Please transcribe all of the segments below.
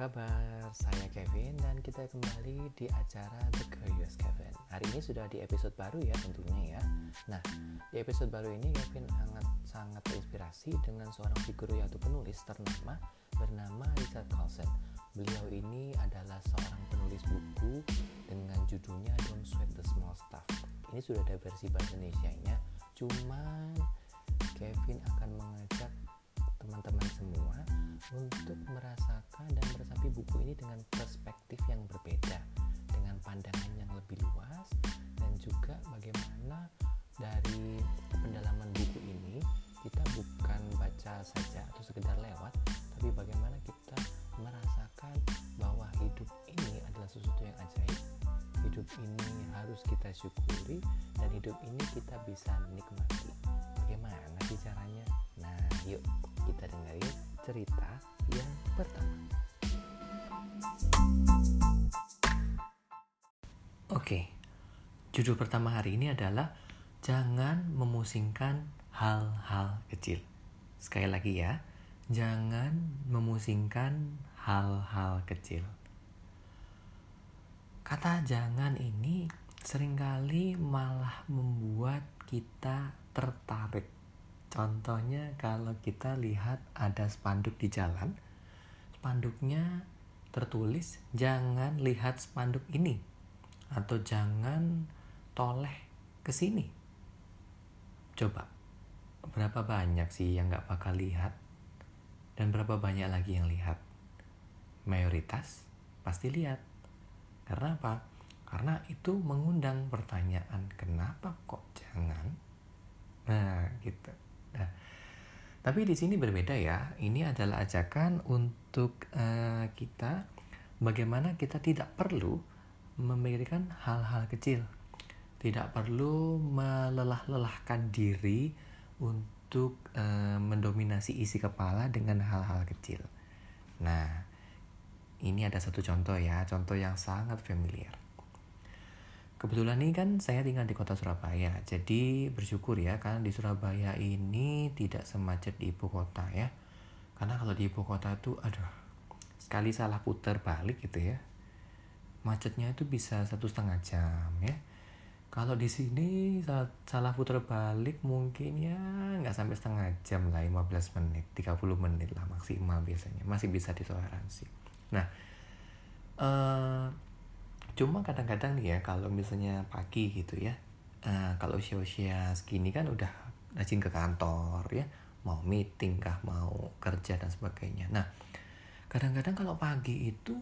kabar? Saya Kevin dan kita kembali di acara The Curious Kevin. Hari ini sudah di episode baru ya tentunya ya. Nah, di episode baru ini Kevin sangat sangat terinspirasi dengan seorang figur yaitu penulis ternama bernama Richard Carlson. Beliau ini adalah seorang penulis buku dengan judulnya Don't Sweat the Small Stuff. Ini sudah ada versi bahasa Indonesia-nya, cuman Kevin akan mengajak teman-teman semua untuk merasakan dan meresapi buku ini dengan perspektif yang berbeda, dengan pandangan yang lebih luas, dan juga bagaimana dari pendalaman buku ini kita bukan baca saja atau sekedar lewat, tapi bagaimana kita merasakan bahwa hidup ini adalah sesuatu yang ajaib, hidup ini harus kita syukuri, dan hidup ini kita bisa nikmati. Bagaimana sih caranya? Nah, yuk kita dengerin cerita yang pertama. Oke, judul pertama hari ini adalah Jangan memusingkan hal-hal kecil. Sekali lagi ya, jangan memusingkan hal-hal kecil. Kata jangan ini sering kali malah membuat kita tertarik Contohnya kalau kita lihat ada spanduk di jalan, spanduknya tertulis jangan lihat spanduk ini atau jangan toleh ke sini. Coba, berapa banyak sih yang nggak bakal lihat dan berapa banyak lagi yang lihat? Mayoritas pasti lihat. Karena apa? Karena itu mengundang pertanyaan, kenapa kok jangan? Nah, gitu. Nah, tapi di sini berbeda ya. Ini adalah ajakan untuk uh, kita bagaimana kita tidak perlu memikirkan hal-hal kecil. Tidak perlu melelah-lelahkan diri untuk uh, mendominasi isi kepala dengan hal-hal kecil. Nah, ini ada satu contoh ya, contoh yang sangat familiar. Kebetulan ini kan saya tinggal di kota Surabaya, jadi bersyukur ya karena di Surabaya ini tidak semacet di ibu kota ya. Karena kalau di ibu kota itu, aduh, sekali salah putar balik gitu ya, macetnya itu bisa satu setengah jam ya. Kalau di sini salah putar balik mungkin ya nggak sampai setengah jam lah, 15 menit, 30 menit lah maksimal biasanya, masih bisa ditoleransi. Nah, uh, cuma kadang-kadang nih ya kalau misalnya pagi gitu ya uh, kalau usia-usia segini kan udah rajin ke kantor ya mau meeting kah mau kerja dan sebagainya. Nah kadang-kadang kalau pagi itu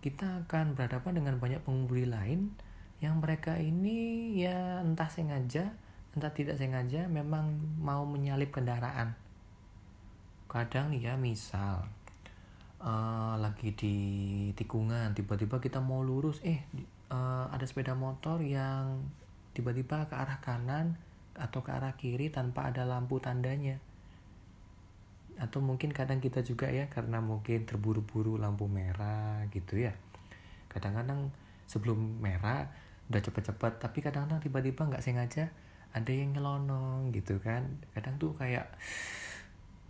kita akan berhadapan dengan banyak pengemudi lain yang mereka ini ya entah sengaja entah tidak sengaja memang mau menyalip kendaraan. Kadang ya misal uh, lagi di tikungan tiba-tiba kita mau lurus eh uh, ada sepeda motor yang tiba-tiba ke arah kanan atau ke arah kiri tanpa ada lampu tandanya. Atau mungkin kadang kita juga ya karena mungkin terburu-buru lampu merah gitu ya. Kadang-kadang sebelum merah udah cepet-cepet tapi kadang-kadang tiba-tiba nggak sengaja ada yang nyelonong gitu kan. Kadang tuh kayak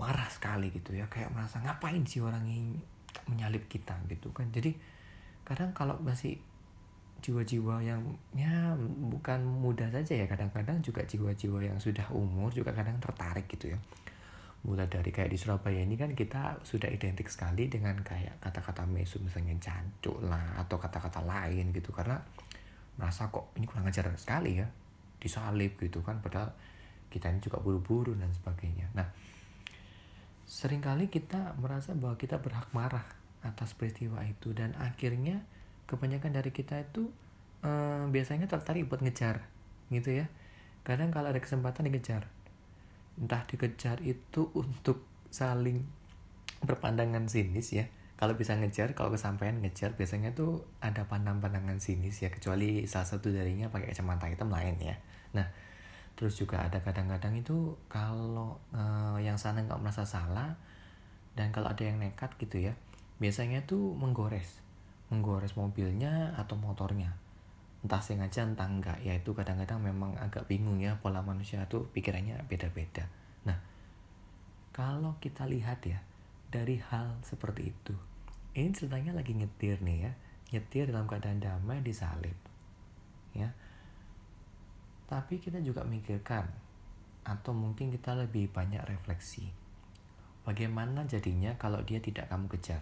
marah sekali gitu ya kayak merasa ngapain sih orang ini menyalip kita? gitu kan. Jadi kadang kalau masih jiwa-jiwa yang ya bukan muda saja ya kadang-kadang juga jiwa-jiwa yang sudah umur juga kadang tertarik gitu ya. Mulai dari kayak di Surabaya ini kan kita sudah identik sekali dengan kayak kata-kata mesu misalnya jancuk lah atau kata-kata lain gitu. Karena merasa kok ini kurang ajar sekali ya disalip gitu kan. Padahal kita ini juga buru-buru dan sebagainya. Nah sering kali kita merasa bahwa kita berhak marah atas peristiwa itu dan akhirnya kebanyakan dari kita itu eh, biasanya tertarik buat ngejar gitu ya. Kadang kalau ada kesempatan dikejar. Entah dikejar itu untuk saling berpandangan sinis ya. Kalau bisa ngejar kalau kesampaian ngejar biasanya tuh ada pandang-pandangan sinis ya. Kecuali salah satu darinya pakai kacamata hitam lain ya. Nah terus juga ada kadang-kadang itu kalau uh, yang sana nggak merasa salah dan kalau ada yang nekat gitu ya biasanya tuh menggores menggores mobilnya atau motornya. Entah sengaja entah enggak ya itu kadang-kadang memang agak bingung ya pola manusia tuh pikirannya beda-beda. Nah kalau kita lihat ya dari hal seperti itu ini ceritanya lagi nyetir nih ya nyetir dalam keadaan damai disalib ya tapi kita juga mikirkan atau mungkin kita lebih banyak refleksi. Bagaimana jadinya kalau dia tidak kamu kejar?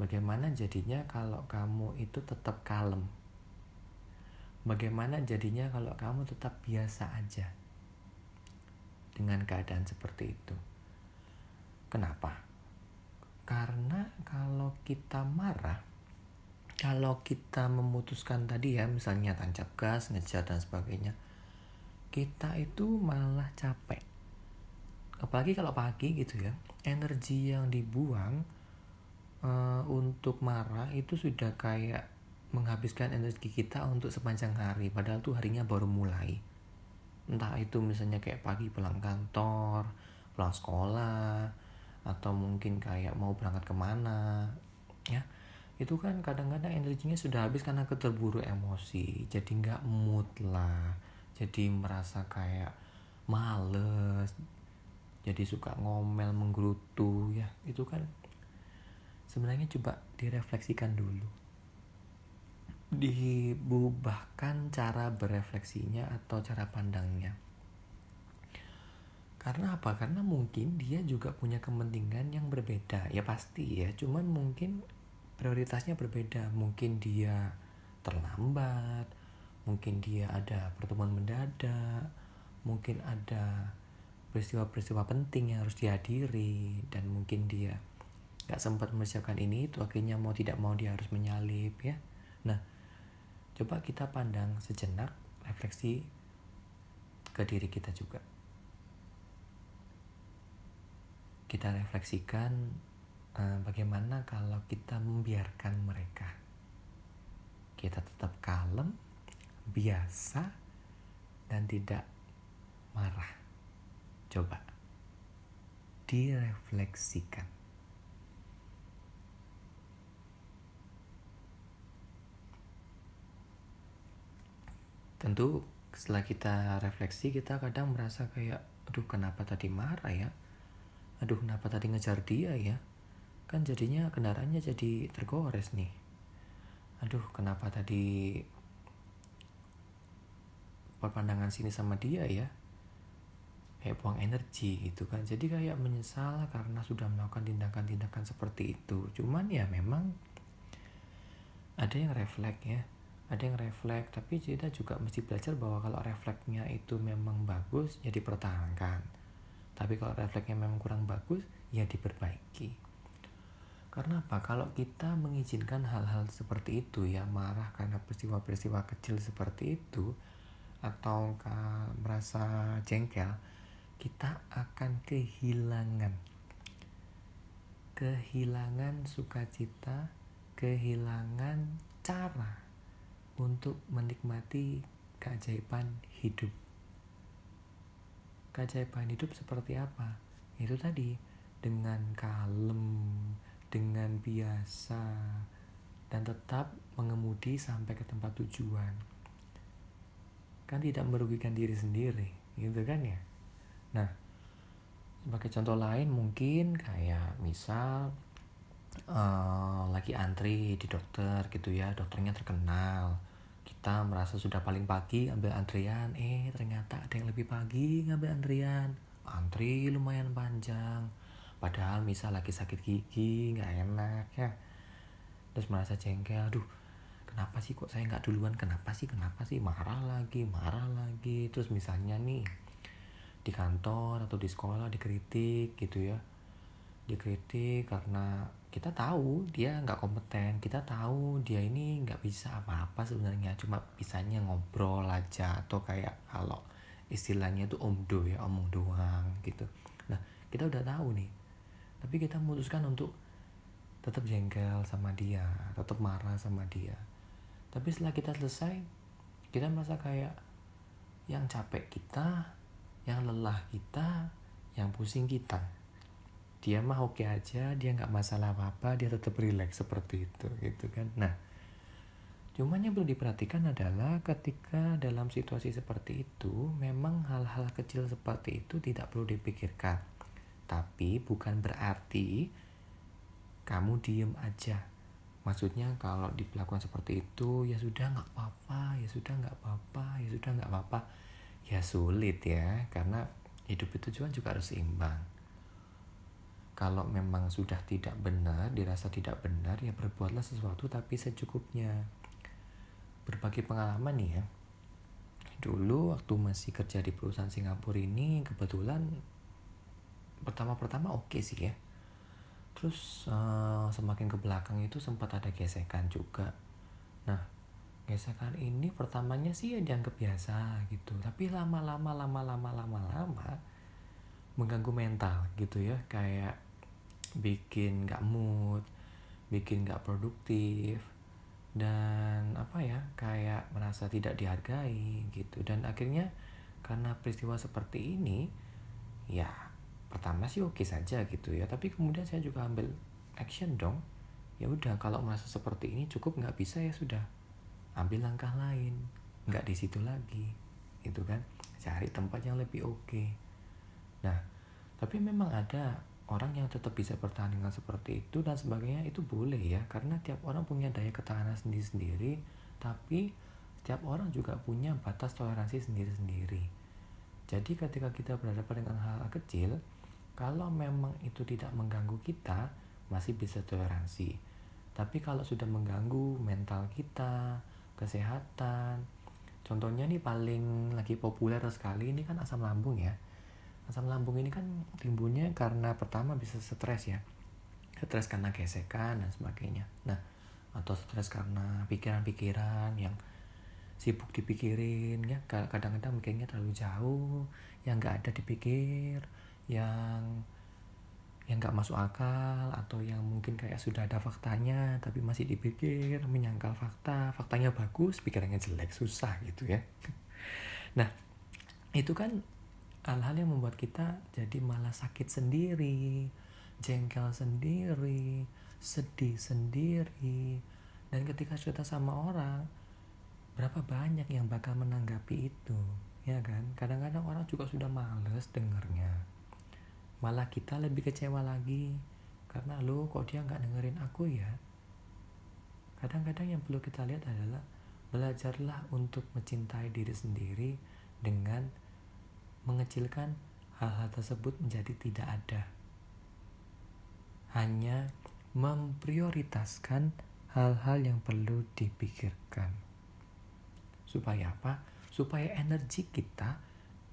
Bagaimana jadinya kalau kamu itu tetap kalem? Bagaimana jadinya kalau kamu tetap biasa aja dengan keadaan seperti itu? Kenapa? Karena kalau kita marah kalau kita memutuskan tadi ya misalnya tancap gas ngejar dan sebagainya kita itu malah capek. Apalagi kalau pagi gitu ya energi yang dibuang uh, untuk marah itu sudah kayak menghabiskan energi kita untuk sepanjang hari padahal tuh harinya baru mulai. Entah itu misalnya kayak pagi pulang kantor pulang sekolah atau mungkin kayak mau berangkat ke mana ya itu kan kadang-kadang energinya sudah habis karena keterburu emosi. Jadi nggak mood lah. Jadi merasa kayak males. Jadi suka ngomel menggerutu ya. Itu kan sebenarnya coba direfleksikan dulu. Dibubahkan cara berefleksinya atau cara pandangnya. Karena apa? Karena mungkin dia juga punya kepentingan yang berbeda. Ya pasti ya, cuman mungkin prioritasnya berbeda. Mungkin dia terlambat, mungkin dia ada pertemuan mendadak, mungkin ada peristiwa-peristiwa penting yang harus dihadiri dan mungkin dia gak sempat mempersiapkan ini itu akhirnya mau tidak mau dia harus menyalip ya nah coba kita pandang sejenak refleksi ke diri kita juga kita refleksikan uh, bagaimana kalau kita membiarkan mereka. Kita tetap kalem, biasa, dan tidak marah. Coba direfleksikan. Tentu setelah kita refleksi kita kadang merasa kayak aduh kenapa tadi marah ya aduh kenapa tadi ngejar dia ya kan jadinya kendaraannya jadi tergores nih. Aduh kenapa tadi perpandangan sini sama dia ya? Kayak buang energi gitu kan. Jadi kayak menyesal karena sudah melakukan tindakan-tindakan seperti itu. Cuman ya memang ada yang refleks ya. Ada yang refleks tapi kita juga mesti belajar bahwa kalau refleksnya itu memang bagus ya dipertahankan. Tapi kalau refleksnya memang kurang bagus ya diperbaiki karena apa? Kalau kita mengizinkan hal-hal seperti itu ya marah karena peristiwa-peristiwa kecil seperti itu atau merasa jengkel kita akan kehilangan. Kehilangan sukacita kehilangan cara untuk menikmati keajaiban hidup. Keajaiban hidup seperti apa? Itu tadi dengan kalem dengan biasa dan tetap mengemudi sampai ke tempat tujuan. Kan tidak merugikan diri sendiri gitu kan ya? Nah sebagai contoh lain mungkin kayak misal uh, lagi antri di dokter gitu ya dokternya terkenal. Kita merasa sudah paling pagi ambil antrian eh ternyata ada yang lebih pagi ngambil antrian. Antri lumayan panjang padahal misal lagi sakit gigi nggak enak ya. Terus merasa jengkel aduh kenapa sih kok saya nggak duluan? Kenapa sih? Kenapa sih? Marah lagi marah lagi. Terus misalnya nih di kantor atau di sekolah dikritik gitu ya. Dikritik karena kita tahu dia nggak kompeten kita tahu dia ini nggak bisa apa-apa sebenarnya cuma bisanya ngobrol aja atau kayak kalau istilahnya itu omdo ya omong doang gitu. Nah kita udah tahu nih tapi kita memutuskan untuk tetap jengkel sama dia tetap marah sama dia. Tapi setelah kita selesai kita merasa kayak yang capek kita yang lelah kita yang pusing kita. Dia mah oke okay aja dia nggak masalah apa apa dia tetap rileks seperti itu gitu kan? Nah cuman yang perlu diperhatikan adalah ketika dalam situasi seperti itu memang hal-hal kecil seperti itu tidak perlu dipikirkan tapi bukan berarti kamu diem aja. Maksudnya kalau dilakukan seperti itu ya sudah nggak apa-apa ya sudah nggak apa-apa ya sudah nggak apa-apa. Ya sulit ya karena hidup itu juga juga harus seimbang. Kalau memang sudah tidak benar dirasa tidak benar ya berbuatlah sesuatu tapi secukupnya. Berbagi pengalaman nih ya. Dulu waktu masih kerja di perusahaan Singapura ini kebetulan pertama-pertama oke okay sih ya. Terus uh, semakin ke belakang itu sempat ada gesekan juga. Nah gesekan ini pertamanya sih ya dianggap biasa gitu. Tapi lama-lama lama-lama lama-lama mengganggu mental gitu ya. Kayak bikin gak mood bikin gak produktif dan apa ya kayak merasa tidak dihargai gitu. Dan akhirnya karena peristiwa seperti ini ya pertama sih oke saja gitu ya tapi kemudian saya juga ambil action dong. Ya udah kalau merasa seperti ini cukup nggak bisa ya sudah. Ambil langkah lain nggak di situ lagi itu kan. Cari tempat yang lebih oke. Nah tapi memang ada orang yang tetap bisa bertahan dengan seperti itu dan sebagainya itu boleh ya karena tiap orang punya daya ketahanan sendiri-sendiri tapi setiap orang juga punya batas toleransi sendiri-sendiri. Jadi ketika kita berhadapan dengan hal, -hal kecil kalau memang itu tidak mengganggu kita masih bisa toleransi. Tapi kalau sudah mengganggu mental kita kesehatan contohnya nih paling lagi populer sekali ini kan asam lambung ya. Asam lambung ini kan timbulnya karena pertama bisa stres ya. Stres karena gesekan dan sebagainya. Nah atau stres karena pikiran-pikiran yang sibuk dipikirin ya kadang-kadang mikirnya terlalu jauh yang nggak ada dipikir yang yang nggak masuk akal atau yang mungkin kayak sudah ada faktanya tapi masih dipikir menyangkal fakta faktanya bagus pikirannya jelek susah gitu ya nah itu kan hal-hal yang membuat kita jadi malah sakit sendiri, jengkel sendiri, sedih sendiri. Dan ketika cerita sama orang, berapa banyak yang bakal menanggapi itu, ya kan? Kadang-kadang orang juga sudah males dengernya. Malah kita lebih kecewa lagi, karena lo kok dia nggak dengerin aku ya? Kadang-kadang yang perlu kita lihat adalah belajarlah untuk mencintai diri sendiri dengan mengecilkan hal-hal tersebut menjadi tidak ada. Hanya memprioritaskan hal-hal yang perlu dipikirkan. Supaya apa? Supaya energi kita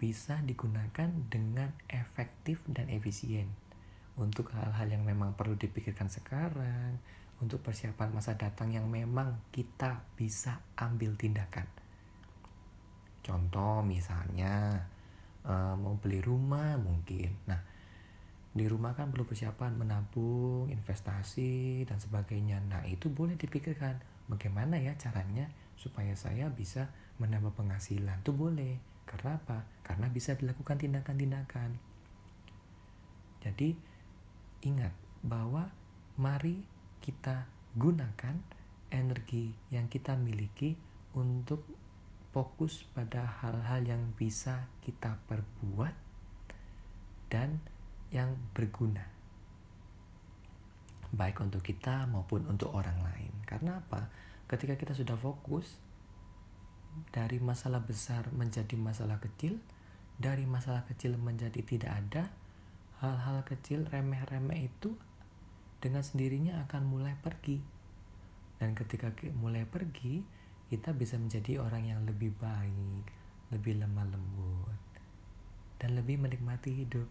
bisa digunakan dengan efektif dan efisien. Untuk hal-hal yang memang perlu dipikirkan sekarang, untuk persiapan masa datang yang memang kita bisa ambil tindakan. Contoh misalnya, uh, mau beli rumah mungkin. Nah di rumah kan perlu persiapan menabung investasi dan sebagainya. Nah itu boleh dipikirkan. Bagaimana ya caranya supaya saya bisa menambah penghasilan? Itu boleh karena apa? Karena bisa dilakukan tindakan-tindakan. Jadi ingat bahwa mari kita gunakan energi yang kita miliki untuk fokus pada hal-hal yang bisa kita perbuat dan yang berguna. Baik untuk kita maupun untuk orang lain. Karena apa? Ketika kita sudah fokus dari masalah besar menjadi masalah kecil dari masalah kecil menjadi tidak ada hal-hal kecil remeh-remeh itu dengan sendirinya akan mulai pergi dan ketika mulai pergi kita bisa menjadi orang yang lebih baik, lebih lemah lembut, dan lebih menikmati hidup.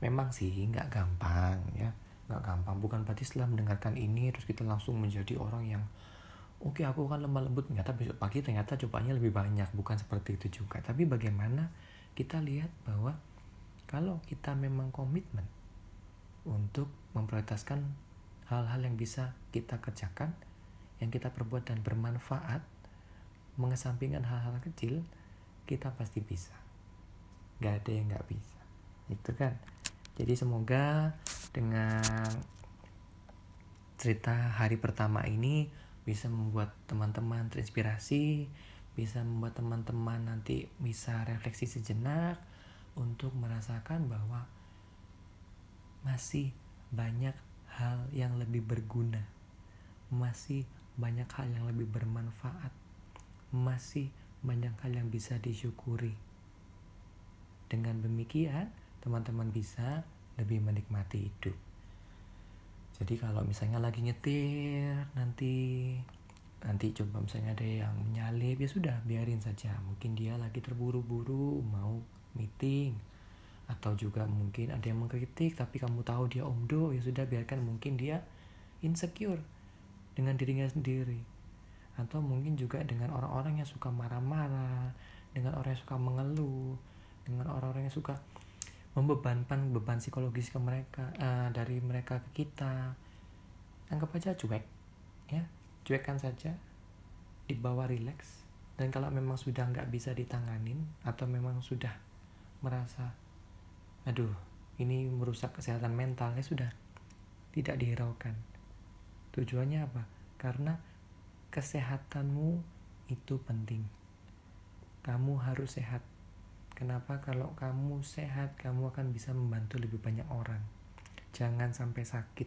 Memang sih nggak gampang ya, nggak gampang. Bukan berarti setelah mendengarkan ini terus kita langsung menjadi orang yang oke aku kan lemah lembut. Ternyata besok pagi ternyata cobanya lebih banyak. Bukan seperti itu juga. Tapi bagaimana kita lihat bahwa kalau kita memang komitmen untuk memprioritaskan hal-hal yang bisa kita kerjakan yang kita perbuat dan bermanfaat mengesampingkan hal-hal kecil kita pasti bisa. Gak ada yang gak bisa. Itu kan. Jadi semoga dengan cerita hari pertama ini bisa membuat teman-teman terinspirasi bisa membuat teman-teman nanti bisa refleksi sejenak untuk merasakan bahwa masih banyak hal yang lebih berguna, masih banyak hal yang lebih bermanfaat, masih banyak hal yang bisa disyukuri. Dengan demikian, teman-teman bisa lebih menikmati hidup. Jadi kalau misalnya lagi nyetir, nanti nanti coba misalnya ada yang menyalip ya sudah biarin saja. Mungkin dia lagi terburu-buru mau meeting atau juga mungkin ada yang mengkritik tapi kamu tahu dia omdo ya sudah biarkan mungkin dia insecure dengan dirinya sendiri atau mungkin juga dengan orang-orang yang suka marah-marah dengan orang yang suka mengeluh dengan orang-orang yang suka membebankan beban psikologis ke mereka uh, dari mereka ke kita. Anggap aja cuek ya. Cuekkan saja dibawa rileks. Dan kalau memang sudah nggak bisa ditanganin atau memang sudah merasa aduh ini merusak kesehatan mental ya sudah tidak dihiraukan. Tujuannya apa? Karena kesehatanmu itu penting. Kamu harus sehat kenapa kalau kamu sehat kamu akan bisa membantu lebih banyak orang? Jangan sampai sakit.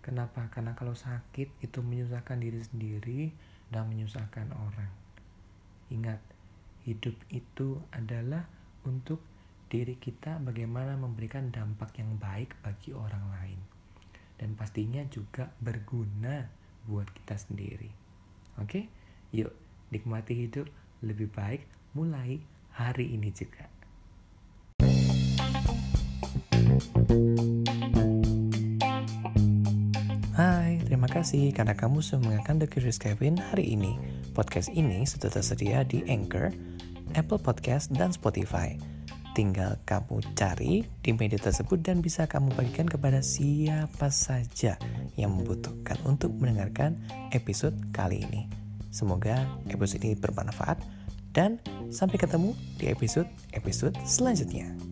Kenapa? Karena kalau sakit itu menyusahkan diri sendiri dan menyusahkan orang. Ingat hidup itu adalah untuk diri kita bagaimana memberikan dampak yang baik bagi orang lain. Dan pastinya juga berguna buat kita sendiri. Oke, yuk nikmati hidup lebih baik mulai hari ini juga. Hai, terima kasih karena kamu sudah mendengarkan The Curious Kevin hari ini. Podcast ini sudah tersedia di Anchor, Apple Podcast, dan Spotify. Tinggal kamu cari di media tersebut dan bisa kamu bagikan kepada siapa saja yang membutuhkan untuk mendengarkan episode kali ini. Semoga episode ini bermanfaat dan sampai ketemu di episode-episode selanjutnya.